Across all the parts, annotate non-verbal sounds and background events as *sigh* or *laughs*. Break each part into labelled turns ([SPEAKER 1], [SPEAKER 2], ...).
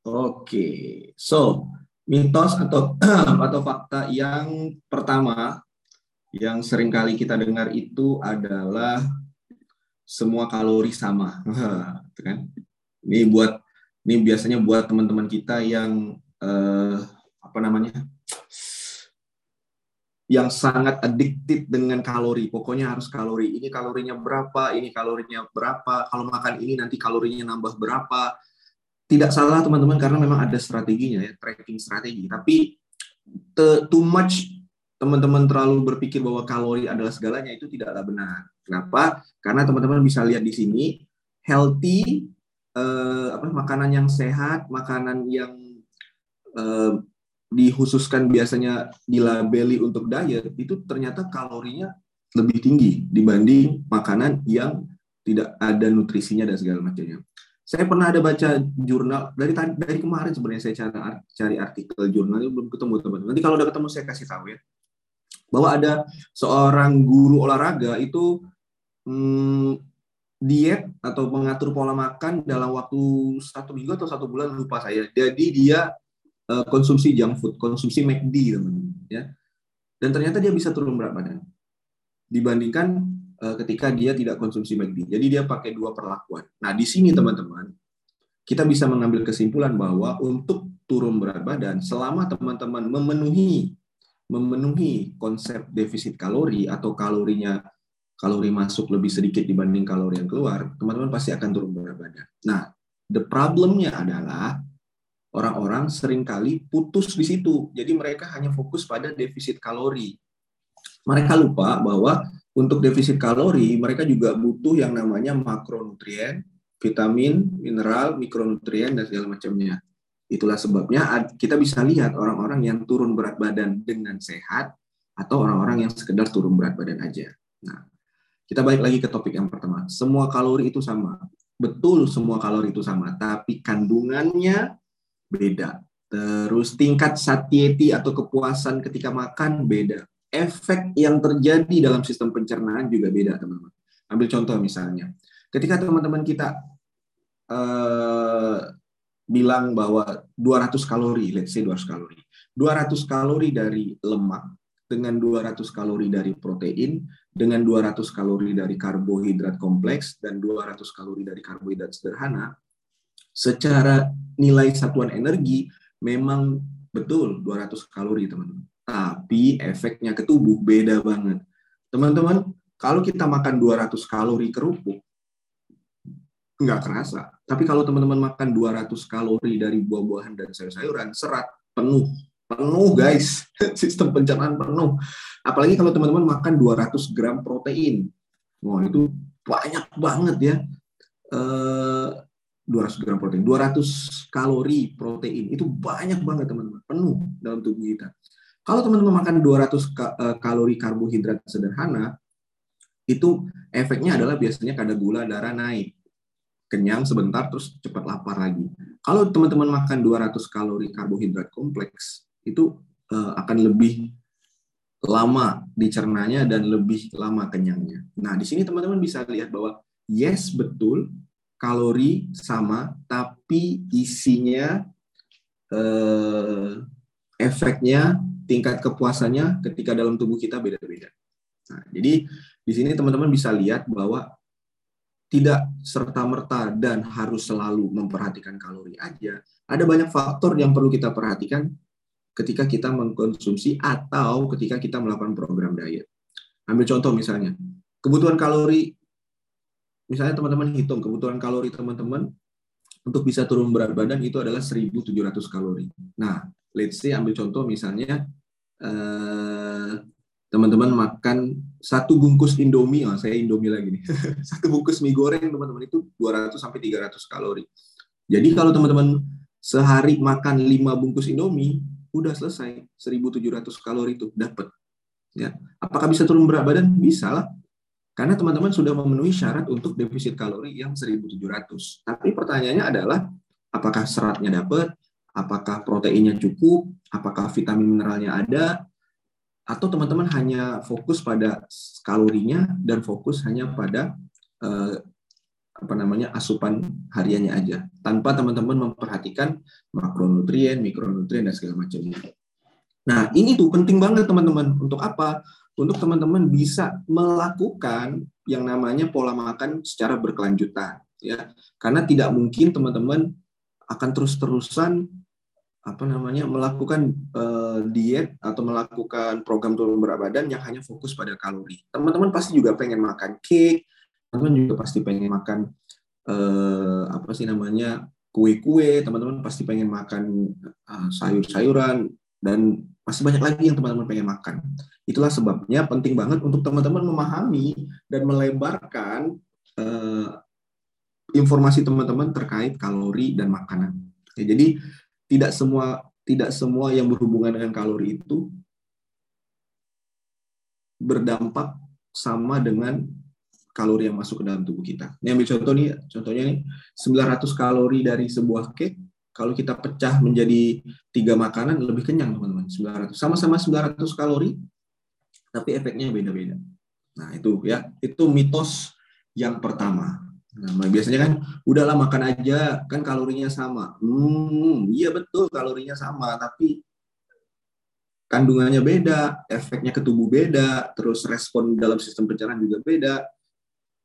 [SPEAKER 1] Oke, so mitos atau *clears throat* atau fakta yang pertama yang sering kali kita dengar itu adalah semua kalori sama, *laughs* kan? Ini buat ini biasanya buat teman-teman kita yang eh, apa namanya yang sangat addicted dengan kalori. Pokoknya harus kalori. Ini kalorinya berapa, ini kalorinya berapa. Kalau makan ini nanti kalorinya nambah berapa tidak salah teman-teman karena memang ada strateginya ya tracking strategi. Tapi the, too much teman-teman terlalu berpikir bahwa kalori adalah segalanya itu tidaklah benar. Kenapa? Karena teman-teman bisa lihat di sini healthy eh, apa makanan yang sehat makanan yang eh, dikhususkan biasanya dilabeli untuk diet itu ternyata kalorinya lebih tinggi dibanding makanan yang tidak ada nutrisinya dan segala macamnya saya pernah ada baca jurnal dari dari kemarin sebenarnya saya cari cari artikel jurnal belum ketemu teman. Nanti kalau udah ketemu saya kasih tahu ya. Bahwa ada seorang guru olahraga itu hmm, diet atau mengatur pola makan dalam waktu satu minggu atau satu bulan lupa saya. Jadi dia uh, konsumsi junk food, konsumsi McD teman ya. Dan ternyata dia bisa turun berat badan dibandingkan ketika dia tidak konsumsi McD. Jadi dia pakai dua perlakuan. Nah, di sini teman-teman, kita bisa mengambil kesimpulan bahwa untuk turun berat badan, selama teman-teman memenuhi memenuhi konsep defisit kalori atau kalorinya kalori masuk lebih sedikit dibanding kalori yang keluar, teman-teman pasti akan turun berat badan. Nah, the problemnya adalah orang-orang sering kali putus di situ. Jadi mereka hanya fokus pada defisit kalori. Mereka lupa bahwa untuk defisit kalori, mereka juga butuh yang namanya makronutrien, vitamin, mineral, mikronutrien, dan segala macamnya. Itulah sebabnya kita bisa lihat orang-orang yang turun berat badan dengan sehat atau orang-orang yang sekedar turun berat badan aja. Nah, kita balik lagi ke topik yang pertama. Semua kalori itu sama. Betul semua kalori itu sama, tapi kandungannya beda. Terus tingkat satiety atau kepuasan ketika makan beda efek yang terjadi dalam sistem pencernaan juga beda, teman-teman. Ambil contoh misalnya, ketika teman-teman kita uh, bilang bahwa 200 kalori, let's say 200 kalori. 200 kalori dari lemak dengan 200 kalori dari protein dengan 200 kalori dari karbohidrat kompleks dan 200 kalori dari karbohidrat sederhana secara nilai satuan energi memang betul 200 kalori teman-teman tapi efeknya ke tubuh beda banget. Teman-teman, kalau kita makan 200 kalori kerupuk, nggak kerasa. Tapi kalau teman-teman makan 200 kalori dari buah-buahan dan sayur-sayuran, serat penuh. Penuh, guys. *laughs* Sistem pencernaan penuh. Apalagi kalau teman-teman makan 200 gram protein. Wah, itu banyak banget ya. Eh, 200 gram protein, 200 kalori protein itu banyak banget teman-teman, penuh dalam tubuh kita. Kalau teman-teman makan 200 eh, kalori karbohidrat sederhana, itu efeknya adalah biasanya kadar gula darah naik. Kenyang sebentar terus cepat lapar lagi. Kalau teman-teman makan 200 kalori karbohidrat kompleks, itu eh, akan lebih lama dicernanya dan lebih lama kenyangnya. Nah, di sini teman-teman bisa lihat bahwa yes betul kalori sama tapi isinya eh, efeknya tingkat kepuasannya ketika dalam tubuh kita beda-beda. Nah, jadi di sini teman-teman bisa lihat bahwa tidak serta-merta dan harus selalu memperhatikan kalori aja. Ada banyak faktor yang perlu kita perhatikan ketika kita mengkonsumsi atau ketika kita melakukan program diet. Ambil contoh misalnya, kebutuhan kalori, misalnya teman-teman hitung kebutuhan kalori teman-teman untuk bisa turun berat badan itu adalah 1.700 kalori. Nah, let's say ambil contoh misalnya teman-teman makan satu bungkus Indomie, oh, saya Indomie lagi nih. *laughs* satu bungkus mie goreng teman-teman itu 200 sampai 300 kalori. Jadi kalau teman-teman sehari makan 5 bungkus Indomie, udah selesai 1700 kalori itu dapat. Ya. Apakah bisa turun berat badan? Bisa lah. Karena teman-teman sudah memenuhi syarat untuk defisit kalori yang 1700. Tapi pertanyaannya adalah apakah seratnya dapat? Apakah proteinnya cukup, apakah vitamin mineralnya ada, atau teman-teman hanya fokus pada kalorinya dan fokus hanya pada uh, apa namanya asupan hariannya aja tanpa teman-teman memperhatikan makronutrien, mikronutrien dan segala macamnya. Nah, ini tuh penting banget teman-teman. Untuk apa? Untuk teman-teman bisa melakukan yang namanya pola makan secara berkelanjutan ya. Karena tidak mungkin teman-teman akan terus-terusan apa namanya melakukan uh, diet atau melakukan program turun berat badan yang hanya fokus pada kalori. Teman-teman pasti juga pengen makan cake, teman-teman juga pasti pengen makan uh, apa sih namanya kue-kue, teman-teman pasti pengen makan uh, sayur-sayuran dan masih banyak lagi yang teman-teman pengen makan. Itulah sebabnya penting banget untuk teman-teman memahami dan melebarkan uh, informasi teman-teman terkait kalori dan makanan. Ya, jadi tidak semua tidak semua yang berhubungan dengan kalori itu berdampak sama dengan kalori yang masuk ke dalam tubuh kita. Ini ambil contoh nih, contohnya nih 900 kalori dari sebuah cake kalau kita pecah menjadi tiga makanan lebih kenyang teman-teman 900 sama-sama 900 kalori tapi efeknya beda-beda. Nah itu ya itu mitos yang pertama. Nah, biasanya kan udahlah makan aja, kan kalorinya sama. Hmm, iya betul kalorinya sama, tapi kandungannya beda, efeknya ke tubuh beda, terus respon dalam sistem pencernaan juga beda.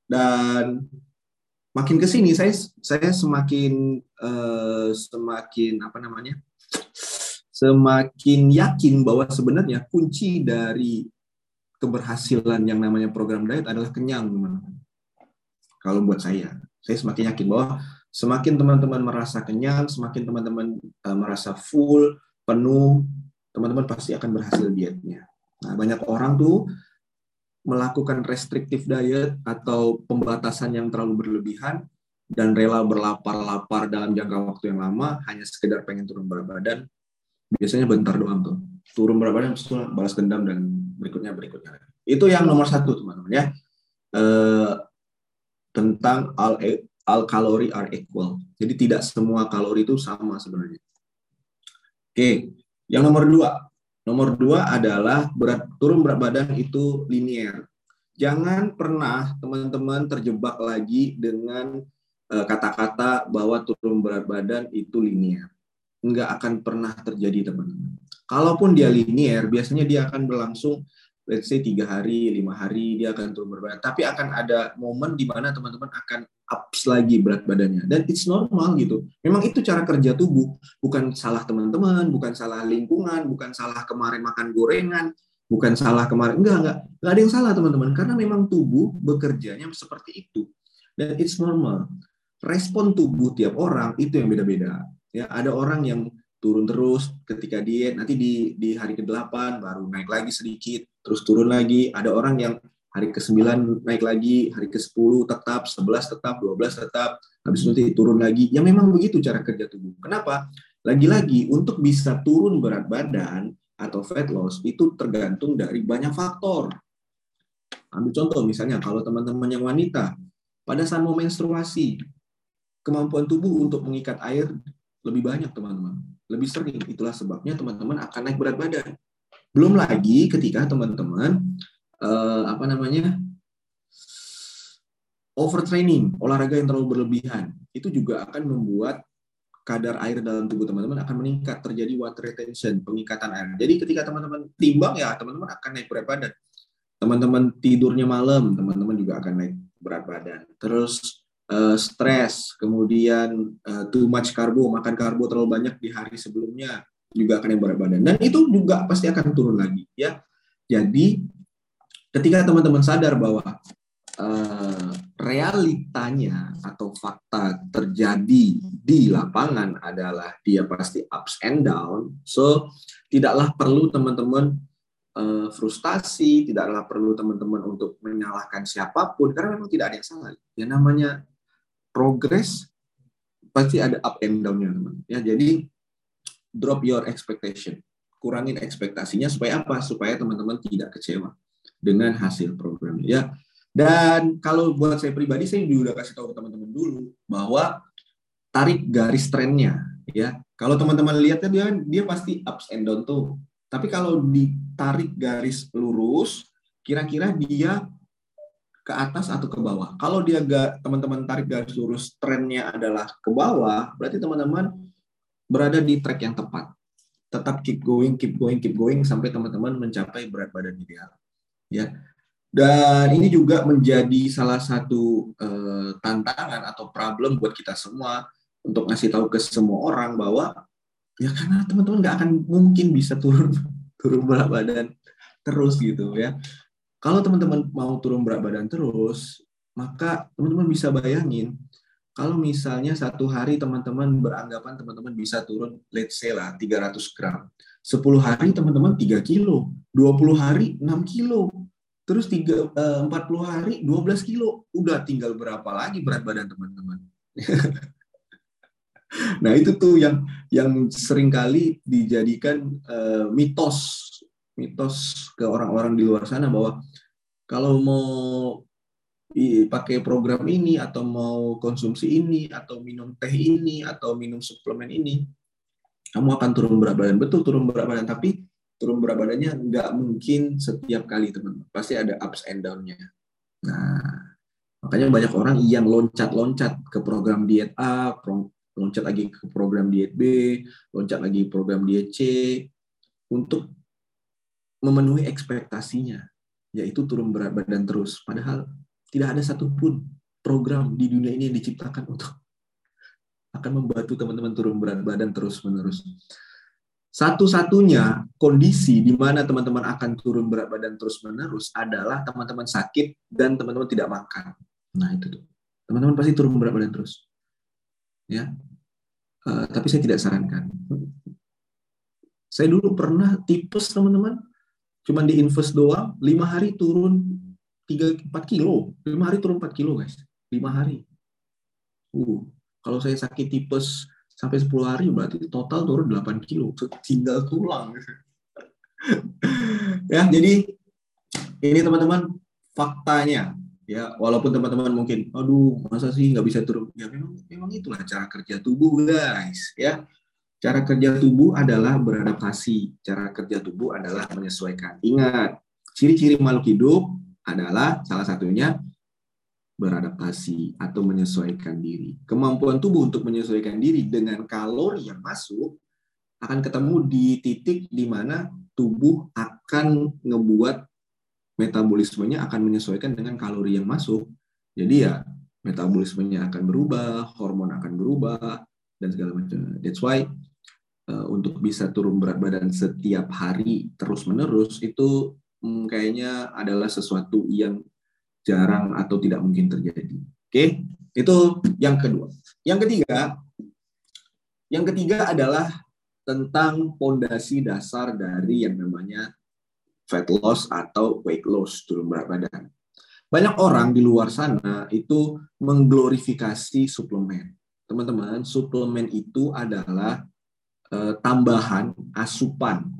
[SPEAKER 1] Dan makin ke sini saya saya semakin uh, semakin apa namanya? semakin yakin bahwa sebenarnya kunci dari keberhasilan yang namanya program diet adalah kenyang, teman-teman kalau buat saya, saya semakin yakin bahwa semakin teman-teman merasa kenyang, semakin teman-teman uh, merasa full, penuh, teman-teman pasti akan berhasil dietnya. Nah, banyak orang tuh melakukan restrictive diet atau pembatasan yang terlalu berlebihan dan rela berlapar-lapar dalam jangka waktu yang lama hanya sekedar pengen turun berat badan. Biasanya bentar doang tuh. Turun berat badan terus balas dendam dan berikutnya berikutnya. Itu yang nomor satu teman-teman ya. Eh, tentang all, all kalori are equal. Jadi tidak semua kalori itu sama sebenarnya. Oke, yang nomor dua. Nomor dua adalah berat turun berat badan itu linear. Jangan pernah teman-teman terjebak lagi dengan eh, kata-kata bahwa turun berat badan itu linear. Enggak akan pernah terjadi teman-teman. Kalaupun dia linear, biasanya dia akan berlangsung let's say tiga hari, lima hari dia akan turun berat badan. Tapi akan ada momen di mana teman-teman akan ups lagi berat badannya. Dan it's normal gitu. Memang itu cara kerja tubuh. Bukan salah teman-teman, bukan salah lingkungan, bukan salah kemarin makan gorengan, bukan salah kemarin. Enggak, enggak. Enggak ada yang salah teman-teman. Karena memang tubuh bekerjanya seperti itu. Dan it's normal. Respon tubuh tiap orang itu yang beda-beda. Ya, ada orang yang turun terus ketika diet. Nanti di di hari ke-8 baru naik lagi sedikit terus turun lagi. Ada orang yang hari ke-9 naik lagi hari ke-10 tetap 11 tetap 12 tetap. Habis itu turun lagi. Ya memang begitu cara kerja tubuh. Kenapa? Lagi-lagi untuk bisa turun berat badan atau fat loss itu tergantung dari banyak faktor. Ambil contoh misalnya kalau teman-teman yang wanita pada saat mau menstruasi kemampuan tubuh untuk mengikat air lebih banyak teman-teman lebih sering. Itulah sebabnya teman-teman akan naik berat badan. Belum lagi ketika teman-teman uh, apa namanya overtraining, olahraga yang terlalu berlebihan, itu juga akan membuat kadar air dalam tubuh teman-teman akan meningkat, terjadi water retention, pengikatan air. Jadi ketika teman-teman timbang ya teman-teman akan naik berat badan. Teman-teman tidurnya malam, teman-teman juga akan naik berat badan. Terus uh, stres, kemudian uh, too much karbo, makan karbo terlalu banyak di hari sebelumnya juga akan yang berat badan. Dan itu juga pasti akan turun lagi ya. Jadi ketika teman-teman sadar bahwa uh, realitanya atau fakta terjadi di lapangan adalah dia pasti ups and down. So tidaklah perlu teman-teman frustasi, tidaklah perlu teman-teman untuk menyalahkan siapa pun karena memang tidak ada yang salah. Ya namanya progress pasti ada up and down-nya teman. Ya, jadi drop your expectation. Kurangin ekspektasinya supaya apa? Supaya teman-teman tidak kecewa dengan hasil programnya ya. Dan kalau buat saya pribadi saya juga udah kasih tahu ke teman-teman dulu bahwa tarik garis trennya ya. Kalau teman-teman lihat kan dia dia pasti ups and down tuh. Tapi kalau ditarik garis lurus, kira-kira dia ke atas atau ke bawah. Kalau dia gak teman-teman tarik garis lurus trennya adalah ke bawah, berarti teman-teman berada di track yang tepat. Tetap keep going, keep going, keep going sampai teman-teman mencapai berat badan ideal. Ya. Dan ini juga menjadi salah satu uh, tantangan atau problem buat kita semua untuk ngasih tahu ke semua orang bahwa ya karena teman-teman nggak akan mungkin bisa turun *laughs* turun berat badan terus gitu ya. Kalau teman-teman mau turun berat badan terus, maka teman-teman bisa bayangin kalau misalnya satu hari teman-teman beranggapan teman-teman bisa turun let's say lah 300 gram. 10 hari teman-teman 3 kilo, 20 hari 6 kilo, terus 3, 40 eh, hari 12 kilo. Udah tinggal berapa lagi berat badan teman-teman. *laughs* nah itu tuh yang yang sering kali dijadikan uh, mitos mitos ke orang-orang di luar sana bahwa kalau mau pakai program ini atau mau konsumsi ini atau minum teh ini atau minum suplemen ini kamu akan turun berat badan. Betul turun berat badan tapi turun berat badannya nggak mungkin setiap kali teman pasti ada ups and down-nya. Nah makanya banyak orang yang loncat-loncat ke program diet A loncat lagi ke program diet B loncat lagi program diet C untuk memenuhi ekspektasinya yaitu turun berat badan terus padahal tidak ada satupun program di dunia ini yang diciptakan untuk akan membantu teman-teman turun berat badan terus-menerus. Satu-satunya kondisi di mana teman-teman akan turun berat badan terus-menerus adalah teman-teman sakit dan teman-teman tidak makan. Nah, itu tuh. Teman-teman pasti turun berat badan terus. Ya. Uh, tapi saya tidak sarankan. Saya dulu pernah tipes, teman-teman. Cuma di invest doang, lima hari turun tiga empat kilo. Lima hari turun empat kilo guys. Lima hari. Uh kalau saya sakit tipes sampai 10 hari berarti total turun 8 kilo. Tinggal tulang. *laughs* Ya jadi ini teman-teman faktanya. Ya walaupun teman-teman mungkin aduh masa sih nggak bisa turun? Ya memang memang itulah cara kerja tubuh guys. Ya cara kerja tubuh adalah beradaptasi cara kerja tubuh adalah menyesuaikan ingat ciri-ciri makhluk hidup adalah salah satunya beradaptasi atau menyesuaikan diri. Kemampuan tubuh untuk menyesuaikan diri dengan kalori yang masuk akan ketemu di titik di mana tubuh akan ngebuat metabolismenya akan menyesuaikan dengan kalori yang masuk. Jadi ya metabolismenya akan berubah, hormon akan berubah dan segala macam. That's why untuk bisa turun berat badan setiap hari terus menerus itu hmm, kayaknya adalah sesuatu yang jarang atau tidak mungkin terjadi. Oke, itu yang kedua. Yang ketiga, yang ketiga adalah tentang pondasi dasar dari yang namanya fat loss atau weight loss turun berat badan. Banyak orang di luar sana itu mengglorifikasi suplemen. Teman-teman, suplemen itu adalah eh, tambahan asupan.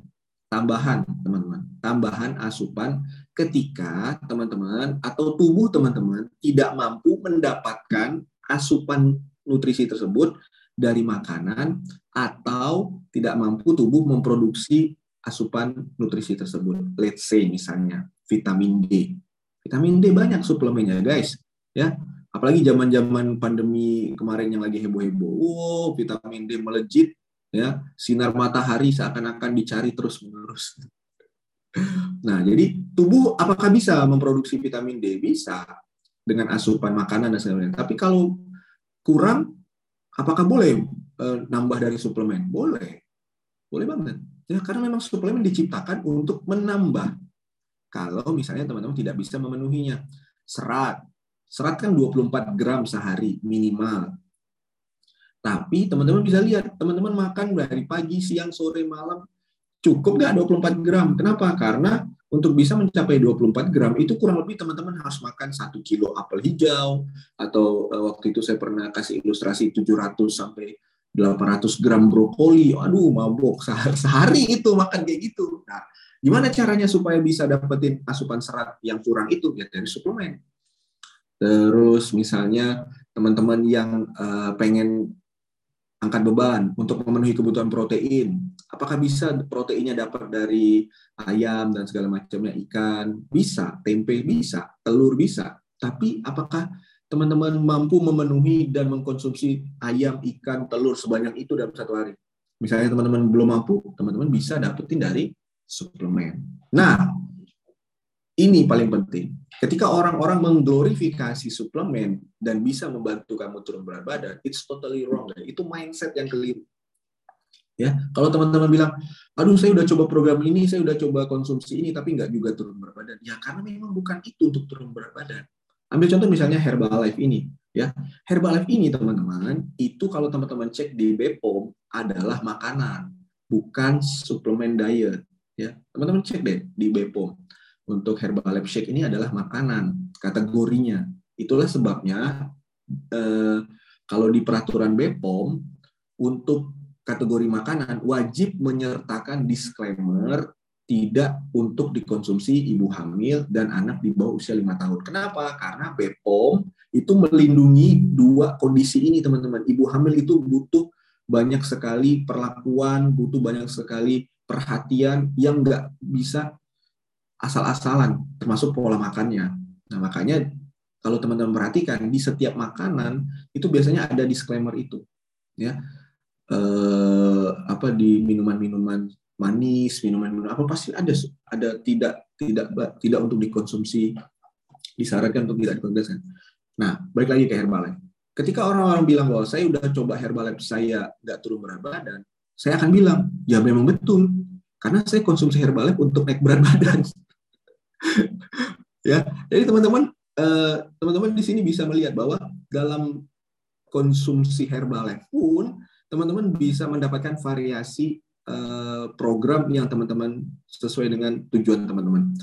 [SPEAKER 1] Tambahan teman-teman. Tambahan asupan ketika teman-teman atau tubuh teman-teman tidak mampu mendapatkan asupan nutrisi tersebut dari makanan atau tidak mampu tubuh memproduksi asupan nutrisi tersebut. Let's say misalnya vitamin D. Vitamin D banyak suplemennya guys. Ya. Apalagi zaman-zaman pandemi kemarin yang lagi heboh-heboh wow vitamin D melejit ya sinar matahari seakan-akan dicari terus menerus nah jadi tubuh apakah bisa memproduksi vitamin D? Bisa dengan asupan makanan dan sebagainya. Tapi kalau kurang apakah boleh e, nambah dari suplemen? Boleh. Boleh banget. Ya karena memang suplemen diciptakan untuk menambah. Kalau misalnya teman-teman tidak bisa memenuhinya. Serat. Serat kan 24 gram sehari minimal tapi teman-teman bisa lihat, teman-teman makan dari pagi, siang, sore, malam, cukup nggak 24 gram? Kenapa? Karena untuk bisa mencapai 24 gram itu kurang lebih teman-teman harus makan satu kilo apel hijau atau uh, waktu itu saya pernah kasih ilustrasi 700 sampai 800 gram brokoli. Aduh, mabok sehari, sehari itu makan kayak gitu. Nah, gimana caranya supaya bisa dapetin asupan serat yang kurang itu? Ya dari suplemen. Terus misalnya teman-teman yang uh, pengen angkat beban untuk memenuhi kebutuhan protein. Apakah bisa proteinnya dapat dari ayam dan segala macamnya ikan? Bisa, tempe bisa, telur bisa. Tapi apakah teman-teman mampu memenuhi dan mengkonsumsi ayam, ikan, telur sebanyak itu dalam satu hari? Misalnya teman-teman belum mampu, teman-teman bisa dapetin dari suplemen. Nah, ini paling penting. Ketika orang-orang mengglorifikasi suplemen dan bisa membantu kamu turun berat badan, it's totally wrong. Itu mindset yang keliru. Ya, kalau teman-teman bilang, aduh saya udah coba program ini, saya udah coba konsumsi ini, tapi nggak juga turun berat badan. Ya karena memang bukan itu untuk turun berat badan. Ambil contoh misalnya Herbalife ini, ya Herbalife ini teman-teman, itu kalau teman-teman cek di Bepom adalah makanan, bukan suplemen diet. Ya, teman-teman cek deh di Bepom untuk Herbalife Shake ini adalah makanan kategorinya. Itulah sebabnya eh, kalau di peraturan BPOM untuk kategori makanan wajib menyertakan disclaimer tidak untuk dikonsumsi ibu hamil dan anak di bawah usia lima tahun. Kenapa? Karena BPOM itu melindungi dua kondisi ini, teman-teman. Ibu hamil itu butuh banyak sekali perlakuan, butuh banyak sekali perhatian yang nggak bisa asal-asalan, termasuk pola makannya. Nah, makanya kalau teman-teman perhatikan di setiap makanan itu biasanya ada disclaimer itu, ya. Eh, apa di minuman-minuman manis, minuman-minuman apa pasti ada ada tidak tidak tidak untuk dikonsumsi, disarankan untuk tidak dikonsumsi. Nah, balik lagi ke Herbalife. Ketika orang-orang bilang bahwa saya udah coba Herbalife, saya nggak turun berat badan, saya akan bilang, ya memang betul. Karena saya konsumsi Herbalife untuk naik berat badan. Ya, jadi teman-teman eh, teman-teman di sini bisa melihat bahwa dalam konsumsi Herbalife pun teman-teman bisa mendapatkan variasi eh, program yang teman-teman sesuai dengan tujuan teman-teman.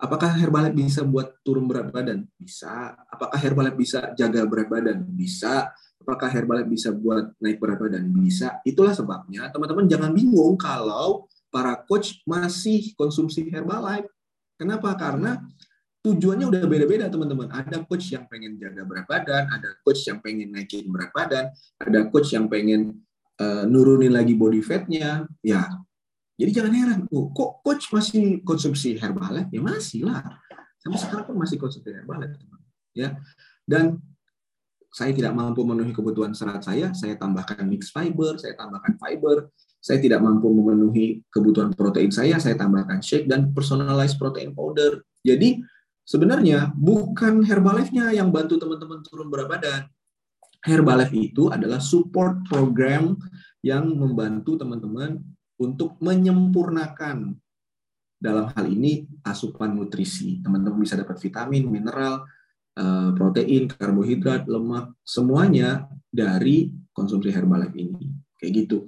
[SPEAKER 1] Apakah Herbalife bisa buat turun berat badan? Bisa. Apakah Herbalife bisa jaga berat badan? Bisa. Apakah Herbalife bisa buat naik berat badan? Bisa. Itulah sebabnya teman-teman jangan bingung kalau para coach masih konsumsi Herbalife. Kenapa? Karena tujuannya udah beda-beda teman-teman. Ada coach yang pengen jaga berat badan, ada coach yang pengen naikin berat badan, ada coach yang pengen uh, nurunin lagi body fatnya. Ya, jadi jangan heran. Oh, kok coach masih konsumsi herbal Ya masih lah. Sampai sekarang pun masih konsumsi herbal teman. Ya, dan saya tidak mampu memenuhi kebutuhan serat saya, saya tambahkan mix fiber, saya tambahkan fiber, saya tidak mampu memenuhi kebutuhan protein saya, saya tambahkan shake dan personalized protein powder. Jadi sebenarnya bukan Herbalife-nya yang bantu teman-teman turun berat badan. Herbalife itu adalah support program yang membantu teman-teman untuk menyempurnakan dalam hal ini asupan nutrisi. Teman-teman bisa dapat vitamin, mineral, eh, protein, karbohidrat, lemak, semuanya dari konsumsi Herbalife ini. Kayak gitu.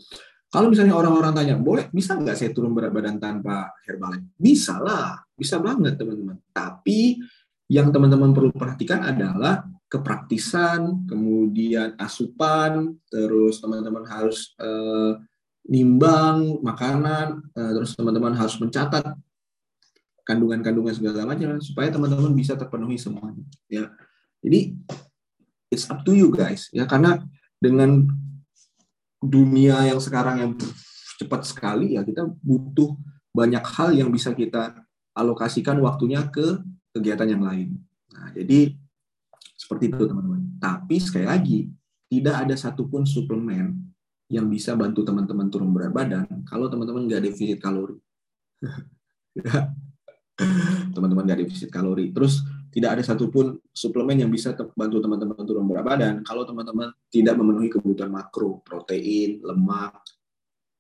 [SPEAKER 1] Kalau misalnya orang-orang tanya, boleh bisa nggak saya turun berat badan tanpa Herbalife? Bisa lah, bisa banget teman-teman. Tapi yang teman-teman perlu perhatikan adalah kepraktisan, kemudian asupan, terus teman-teman harus eh, nimbang makanan, eh, terus teman-teman harus mencatat kandungan-kandungan segala macam supaya teman-teman bisa terpenuhi semuanya. Ya, jadi it's up to you guys ya karena dengan dunia yang sekarang yang cepat sekali ya kita butuh banyak hal yang bisa kita alokasikan waktunya ke kegiatan yang lain. Nah, jadi seperti itu teman-teman. Tapi sekali lagi tidak ada satupun suplemen yang bisa bantu teman-teman turun berat badan kalau teman-teman nggak defisit kalori. *laughs* Teman-teman nggak defisit kalori. Terus tidak ada satupun suplemen yang bisa bantu teman-teman turun berat badan kalau teman-teman tidak memenuhi kebutuhan makro, protein, lemak,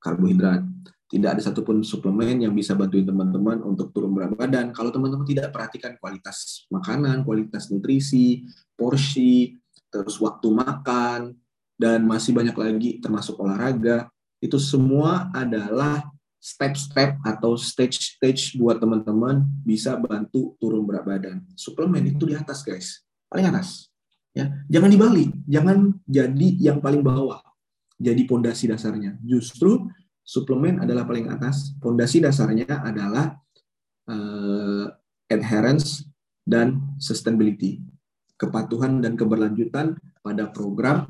[SPEAKER 1] karbohidrat. Tidak ada satupun suplemen yang bisa bantuin teman-teman untuk turun berat badan kalau teman-teman tidak perhatikan kualitas makanan, kualitas nutrisi, porsi, terus waktu makan, dan masih banyak lagi termasuk olahraga. Itu semua adalah step-step atau stage-stage buat teman-teman bisa bantu turun berat badan. Suplemen itu di atas, guys. Paling atas. Ya, jangan dibalik, jangan jadi yang paling bawah. Jadi pondasi dasarnya. Justru suplemen adalah paling atas. Pondasi dasarnya adalah uh, adherence dan sustainability. Kepatuhan dan keberlanjutan pada program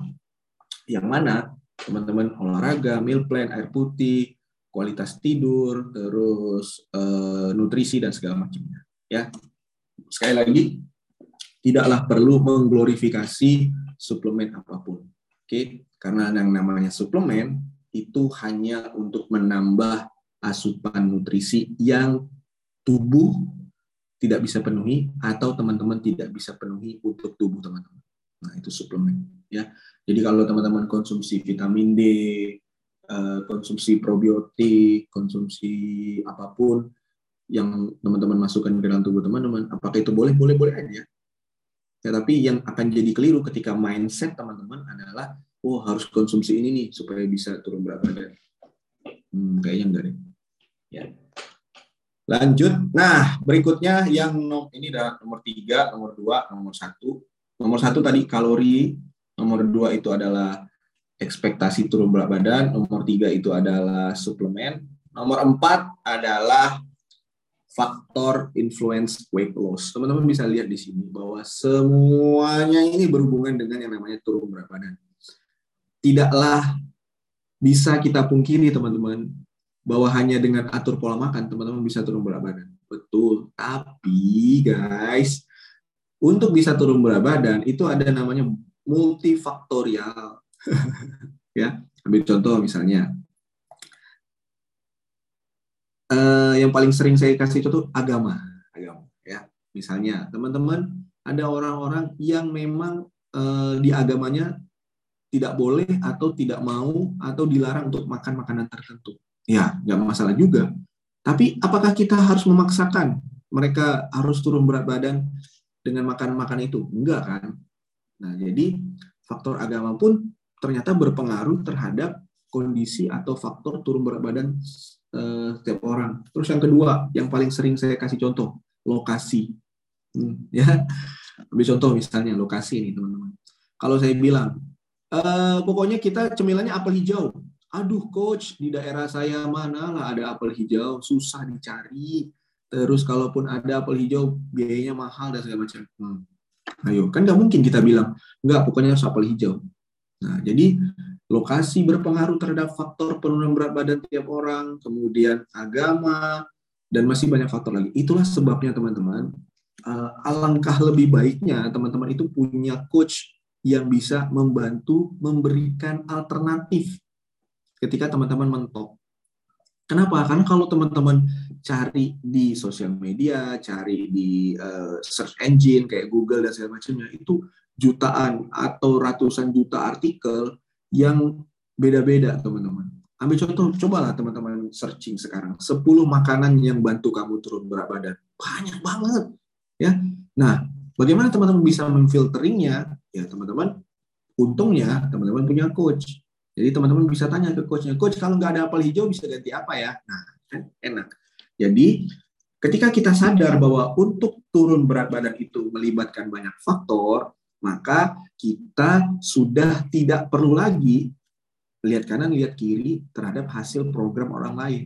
[SPEAKER 1] yang mana teman-teman olahraga, meal plan, air putih, kualitas tidur, terus uh, nutrisi dan segala macamnya. Ya, sekali lagi tidaklah perlu mengglorifikasi suplemen apa pun. Oke, karena yang namanya suplemen itu hanya untuk menambah asupan nutrisi yang tubuh tidak bisa penuhi atau teman-teman tidak bisa penuhi untuk tubuh teman-teman. Nah, itu suplemen ya. Jadi kalau teman-teman konsumsi vitamin D, eh, konsumsi probiotik, konsumsi apa pun yang teman-teman masukkan ke dalam tubuh teman-teman, apakah itu boleh? Boleh, boleh aja. Ya, tapi yang akan jadi keliru ketika mindset teman-teman adalah oh harus konsumsi ini nih supaya bisa turun berat badan. Hmm, kayaknya enggak deh. Ya. Lanjut. Nah, berikutnya yang ini adalah nomor tiga, nomor dua, nomor satu. Nomor satu tadi kalori, nomor dua itu adalah ekspektasi turun berat badan, nomor tiga itu adalah suplemen, nomor empat adalah faktor influence weight loss. Teman-teman bisa lihat di sini bahwa semuanya ini berhubungan dengan yang namanya turun berat badan tidaklah bisa kita pungkiri teman-teman bahwa hanya dengan atur pola makan teman-teman bisa turun berat badan. Betul. Tapi guys, untuk bisa turun berat badan itu ada namanya multifaktorial. *laughs* ya, ambil contoh misalnya. Uh, yang paling sering saya kasih contoh agama, agama ya. Misalnya, teman-teman ada orang-orang yang memang uh, di agamanya tidak boleh atau tidak mau atau dilarang untuk makan makanan tertentu. Ya, nggak masalah juga. Tapi apakah kita harus memaksakan mereka harus turun berat badan dengan makan-makan itu? Enggak kan? Nah, jadi faktor agama pun ternyata berpengaruh terhadap kondisi atau faktor turun berat badan eh, setiap orang. Terus yang kedua, yang paling sering saya kasih contoh, lokasi. Hmm, *laughs* ya, ambil contoh misalnya lokasi ini teman-teman. Kalau saya bilang Uh, pokoknya kita cemilannya apel hijau. Aduh coach, di daerah saya mana lah ada apel hijau, susah dicari. Terus kalaupun ada apel hijau, biayanya mahal dan segala macam. Hmm. Ayo, kan nggak mungkin kita bilang, nggak, pokoknya harus apel hijau. Nah, jadi lokasi berpengaruh terhadap faktor penurunan berat badan tiap orang, kemudian agama, dan masih banyak faktor lagi. Itulah sebabnya teman-teman, uh, alangkah lebih baiknya teman-teman itu punya coach yang bisa membantu memberikan alternatif ketika teman-teman mentok. Kenapa? Karena kalau teman-teman cari di sosial media, cari di uh, search engine kayak Google dan segala macamnya, itu jutaan atau ratusan juta artikel yang beda-beda, teman-teman. Ambil contoh, cobalah teman-teman searching sekarang 10 makanan yang bantu kamu turun berat badan. Banyak banget, ya. Nah, bagaimana teman-teman bisa memfilteringnya? ya teman-teman untungnya teman-teman punya coach jadi teman-teman bisa tanya ke coachnya coach kalau nggak ada apel hijau bisa ganti apa ya nah kan enak jadi ketika kita sadar bahwa untuk turun berat badan itu melibatkan banyak faktor maka kita sudah tidak perlu lagi lihat kanan lihat kiri terhadap hasil program orang lain.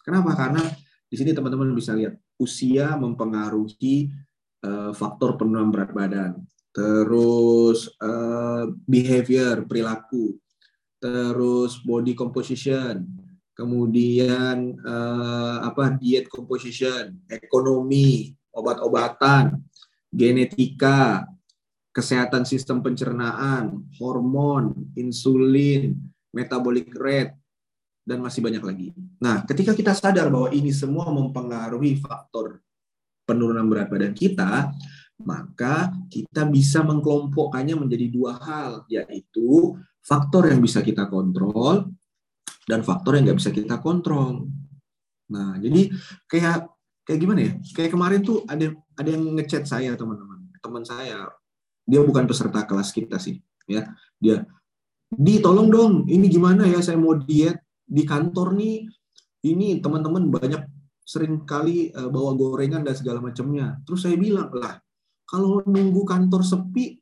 [SPEAKER 1] Kenapa? Karena di sini teman-teman bisa lihat usia mempengaruhi uh, faktor penurunan berat badan. Terus uh, behavior perilaku, terus body composition, kemudian uh, apa diet composition, ekonomi, obat-obatan, genetika, kesehatan sistem pencernaan, hormon, insulin, metabolic rate, dan masih banyak lagi. Nah, ketika kita sadar bahwa ini semua mempengaruhi faktor penurunan berat badan kita, maka kita bisa mengkelompokkannya menjadi dua hal, yaitu faktor yang bisa kita kontrol dan faktor yang nggak bisa kita kontrol. Nah, jadi kayak kayak gimana ya? Kayak kemarin tuh ada ada yang ngechat saya teman-teman, teman saya, dia bukan peserta kelas kita sih, ya, dia, di tolong dong, ini gimana ya? Saya mau diet di kantor nih, ini teman-teman banyak sering kali uh, bawa gorengan dan segala macamnya. Terus saya bilang lah, kalau nunggu kantor sepi,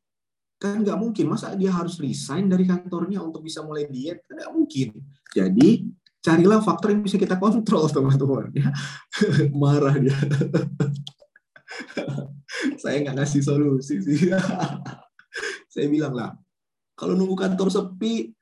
[SPEAKER 1] kan nggak mungkin. Masa dia harus resign dari kantornya untuk bisa mulai diet? Kan nggak mungkin. Jadi, carilah faktor yang bisa kita kontrol, *laughs* teman-teman. Ya. *laughs* Marah dia. *laughs* *laughs* Saya nggak ngasih solusi sih. *laughs* Saya bilang lah, kalau nunggu kantor sepi,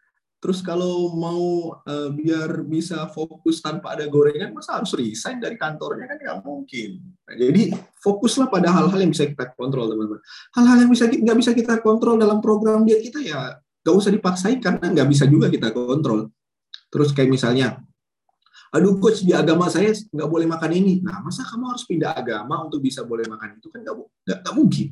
[SPEAKER 1] Terus kalau mau uh, biar bisa fokus tanpa ada gorengan, masa harus resign dari kantornya kan nggak mungkin. Nah, jadi fokuslah pada hal-hal yang bisa kita kontrol, teman-teman. Hal-hal yang bisa nggak bisa kita kontrol dalam program dia kita ya nggak usah dipaksain karena nggak bisa juga kita kontrol. Terus kayak misalnya, aduh coach di agama saya nggak boleh makan ini. Nah masa kamu harus pindah agama untuk bisa boleh makan itu? Kan nggak mungkin.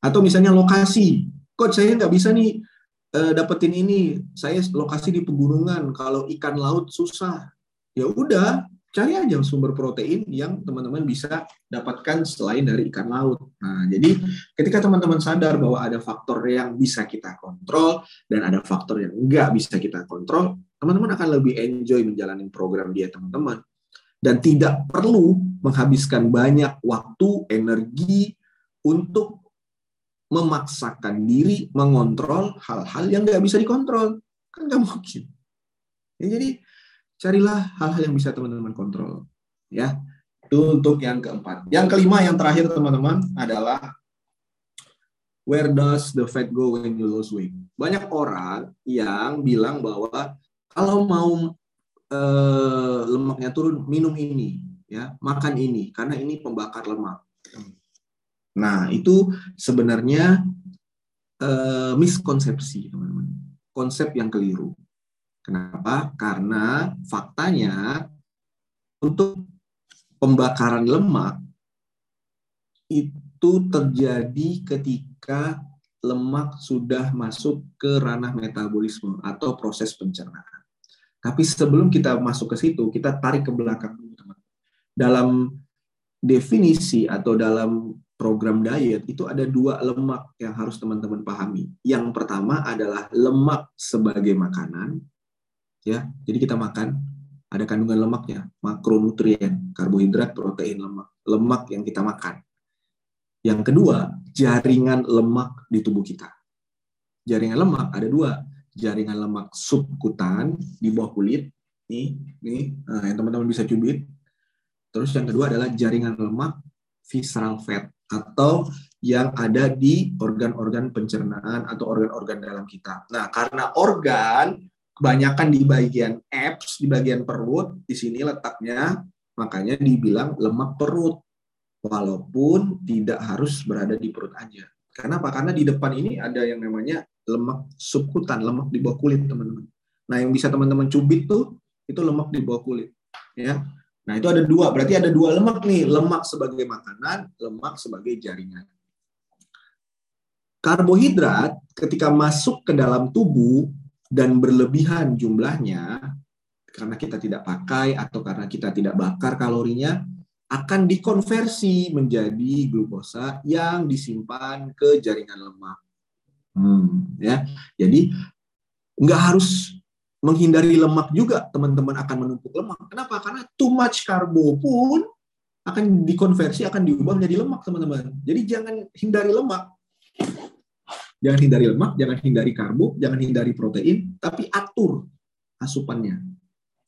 [SPEAKER 1] Atau misalnya lokasi, coach saya nggak bisa nih uh, dapetin ini. Saya lokasi di pegunungan. Kalau ikan laut susah. Ya udah cari aja sumber protein yang teman-teman bisa dapatkan selain dari ikan laut. Nah, jadi ketika teman-teman sadar bahwa ada faktor yang bisa kita kontrol dan ada faktor yang enggak bisa kita kontrol, teman-teman akan lebih enjoy menjalani program dia teman-teman dan tidak perlu menghabiskan banyak waktu, energi untuk memaksakan diri mengontrol hal-hal yang nggak bisa dikontrol. Kan nggak mungkin. Ya, jadi carilah hal-hal yang bisa teman-teman kontrol. Ya, itu untuk yang keempat. Yang kelima, yang terakhir teman-teman adalah where does the fat go when you lose weight? Banyak orang yang bilang bahwa kalau mau eh, lemaknya turun, minum ini, ya, makan ini, karena ini pembakar lemak. Nah, itu sebenarnya uh, miskonsepsi, teman-teman. Konsep yang keliru. Kenapa? Karena faktanya untuk pembakaran lemak itu terjadi ketika lemak sudah masuk ke ranah metabolisme atau proses pencernaan. Tapi sebelum kita masuk ke situ, kita tarik ke belakang dulu, teman. Dalam definisi atau dalam program diet itu ada dua lemak yang harus teman-teman pahami. Yang pertama adalah lemak sebagai makanan, ya. Jadi kita makan ada kandungan lemaknya, makronutrien, karbohidrat, protein, lemak, lemak yang kita makan. Yang kedua, jaringan lemak di tubuh kita. Jaringan lemak ada dua, jaringan lemak subkutan di bawah kulit, nih, nih, nah, yang teman-teman bisa cubit. Terus yang kedua adalah jaringan lemak visceral fat atau yang ada di organ-organ pencernaan atau organ-organ dalam kita. Nah, karena organ kebanyakan di bagian abs, di bagian perut, di sini letaknya, makanya dibilang lemak perut. Walaupun tidak harus berada di perut aja. Karena apa? Karena di depan ini ada yang namanya lemak subkutan, lemak di bawah kulit, teman-teman. Nah, yang bisa teman-teman cubit tuh itu lemak di bawah kulit, ya. Nah, itu ada dua. Berarti ada dua lemak nih. Lemak sebagai makanan, lemak sebagai jaringan. Karbohidrat ketika masuk ke dalam tubuh dan berlebihan jumlahnya, karena kita tidak pakai atau karena kita tidak bakar kalorinya, akan dikonversi menjadi glukosa yang disimpan ke jaringan lemak. Hmm, ya, jadi nggak harus menghindari lemak juga teman-teman akan menumpuk lemak. Kenapa? Karena too much karbo pun akan dikonversi, akan diubah menjadi lemak teman-teman. Jadi jangan hindari lemak. Jangan hindari lemak, jangan hindari karbo, jangan hindari protein, tapi atur asupannya.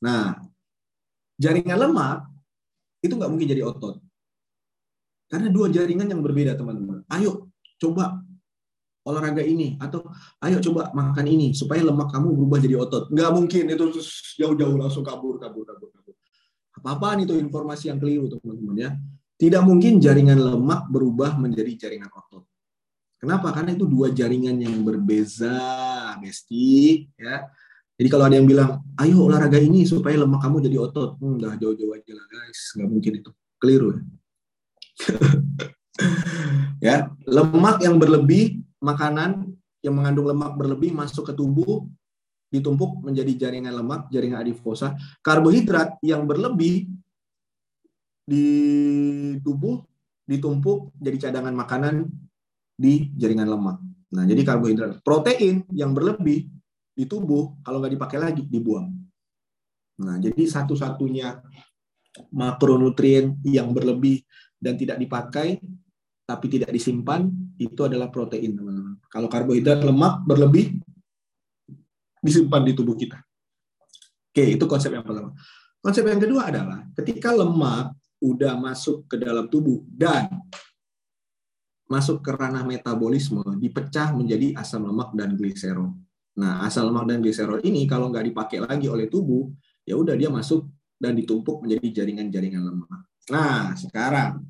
[SPEAKER 1] Nah, jaringan lemak itu nggak mungkin jadi otot. Karena dua jaringan yang berbeda teman-teman. Ayo coba olahraga ini atau ayo coba makan ini supaya lemak kamu berubah jadi otot. Nggak mungkin itu jauh-jauh langsung kabur, kabur, kabur, kabur. Apa-apaan itu informasi yang keliru teman-teman ya. Tidak mungkin jaringan lemak berubah menjadi jaringan otot. Kenapa? Karena itu dua jaringan yang berbeza, Besti. Ya. Jadi kalau ada yang bilang, ayo olahraga ini supaya lemak kamu jadi otot. Hmm, jauh-jauh aja lah guys. Nggak mungkin itu. Keliru ya. *laughs* ya. Lemak yang berlebih makanan yang mengandung lemak berlebih masuk ke tubuh ditumpuk menjadi jaringan lemak, jaringan adiposa. Karbohidrat yang berlebih di tubuh ditumpuk jadi cadangan makanan di jaringan lemak. Nah, jadi karbohidrat. Protein yang berlebih di tubuh kalau nggak dipakai lagi dibuang. Nah, jadi satu-satunya makronutrien yang berlebih dan tidak dipakai tapi tidak disimpan itu adalah protein. Kalau karbohidrat lemak berlebih disimpan di tubuh kita. Oke, itu konsep yang pertama. Konsep yang kedua adalah ketika lemak udah masuk ke dalam tubuh dan masuk ke ranah metabolisme, dipecah menjadi asam lemak dan gliserol. Nah, asal lemak dan gliserol ini kalau nggak dipakai lagi oleh tubuh, ya udah dia masuk dan ditumpuk menjadi jaringan-jaringan lemak. Nah, sekarang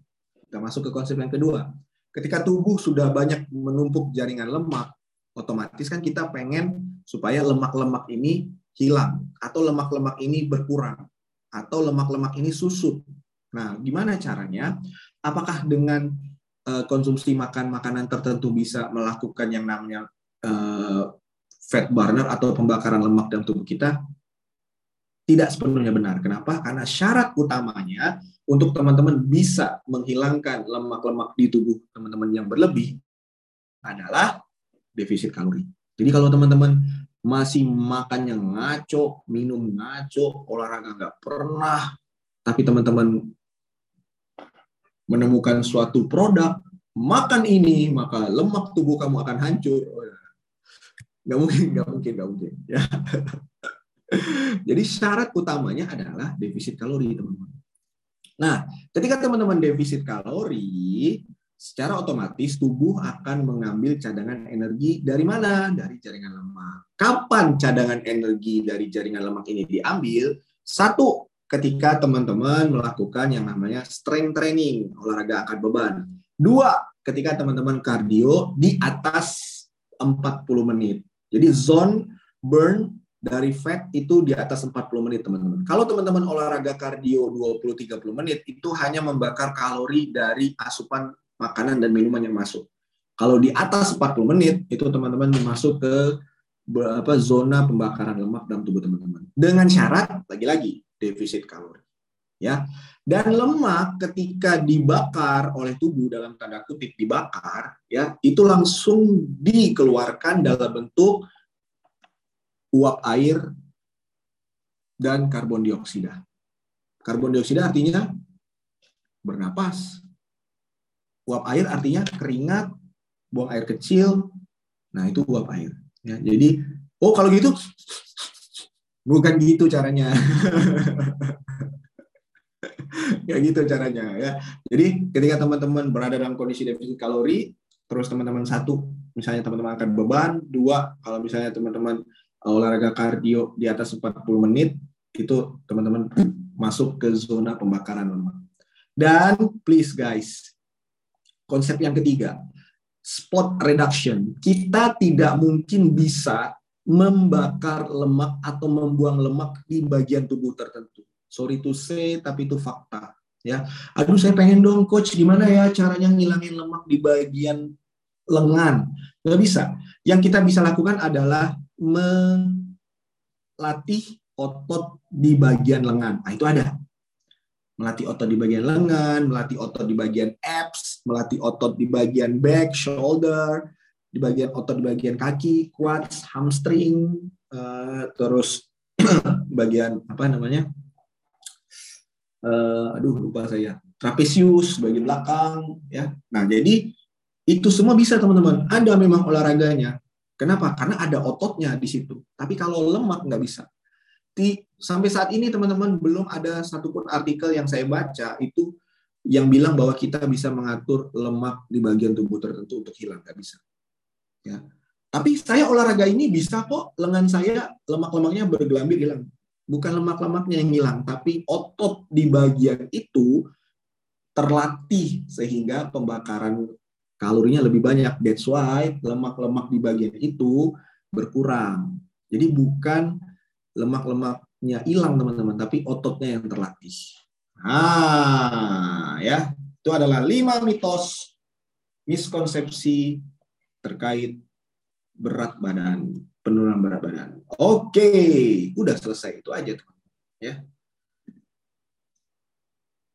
[SPEAKER 1] kita masuk ke konsep yang kedua. Ketika tubuh sudah banyak menumpuk jaringan lemak, otomatis kan kita pengen supaya lemak-lemak ini hilang atau lemak-lemak ini berkurang atau lemak-lemak ini susut. Nah, gimana caranya? Apakah dengan uh, konsumsi makan makanan tertentu bisa melakukan yang namanya uh, fat burner atau pembakaran lemak dalam tubuh kita? tidak sepenuhnya benar. Kenapa? Karena syarat utamanya untuk teman-teman bisa menghilangkan lemak-lemak di tubuh teman-teman yang berlebih adalah defisit kalori. Jadi kalau teman-teman masih makan yang ngaco, minum ngaco, olahraga nggak pernah, tapi teman-teman menemukan suatu produk, makan ini, maka lemak tubuh kamu akan hancur. Nggak mungkin, nggak mungkin, nggak mungkin. Ya. *laughs* Jadi syarat utamanya adalah defisit kalori, teman-teman. Nah, ketika teman-teman defisit kalori, secara otomatis tubuh akan mengambil cadangan energi dari mana? Dari jaringan lemak. Kapan cadangan energi dari jaringan lemak ini diambil? Satu, ketika teman-teman melakukan yang namanya strength training, olahraga angkat beban. Dua, ketika teman-teman kardio di atas 40 menit. Jadi zone burn dari fat itu di atas 40 menit teman-teman. Kalau teman-teman olahraga kardio 20-30 menit itu hanya membakar kalori dari asupan makanan dan minuman yang masuk. Kalau di atas 40 menit itu teman-teman masuk ke apa zona pembakaran lemak dalam tubuh teman-teman. Dengan syarat lagi-lagi defisit kalori. Ya. Dan lemak ketika dibakar oleh tubuh dalam tanda kutip dibakar ya, itu langsung dikeluarkan dalam bentuk uap air, dan karbon dioksida. Karbon dioksida artinya bernapas. Uap air artinya keringat, buang air kecil. Nah, itu uap air. Ya, jadi, oh kalau gitu, bukan gitu caranya. *laughs* ya gitu caranya ya. Jadi ketika teman-teman berada dalam kondisi defisit kalori, terus teman-teman satu, misalnya teman-teman akan beban, dua, kalau misalnya teman-teman olahraga kardio di atas 40 menit itu teman-teman masuk ke zona pembakaran lemak. Dan please guys, konsep yang ketiga, spot reduction. Kita tidak mungkin bisa membakar lemak atau membuang lemak di bagian tubuh tertentu. Sorry to say, tapi itu fakta. Ya, aduh saya pengen dong coach, gimana ya caranya ngilangin lemak di bagian lengan? Nggak bisa. Yang kita bisa lakukan adalah melatih otot di bagian lengan. Nah, itu ada. Melatih otot di bagian lengan, melatih otot di bagian abs, melatih otot di bagian back, shoulder, di bagian otot di bagian kaki, quads, hamstring, uh, terus *clears throat* bagian apa namanya? Uh, aduh lupa saya. Trapesius bagian belakang ya. Nah, jadi itu semua bisa teman-teman. Ada memang olahraganya. Kenapa? Karena ada ototnya di situ. Tapi kalau lemak nggak bisa. Di, sampai saat ini teman-teman belum ada satupun artikel yang saya baca itu yang bilang bahwa kita bisa mengatur lemak di bagian tubuh tertentu untuk hilang. Nggak bisa. Ya. Tapi saya olahraga ini bisa kok lengan saya lemak-lemaknya bergelambir hilang. Bukan lemak-lemaknya yang hilang, tapi otot di bagian itu terlatih sehingga pembakaran kalorinya lebih banyak. That's why lemak-lemak di bagian itu berkurang. Jadi bukan lemak-lemaknya hilang teman-teman, tapi ototnya yang terlatih. Nah, ya, itu adalah lima mitos miskonsepsi terkait berat badan, penurunan berat badan. Oke, udah selesai itu aja teman. Ya.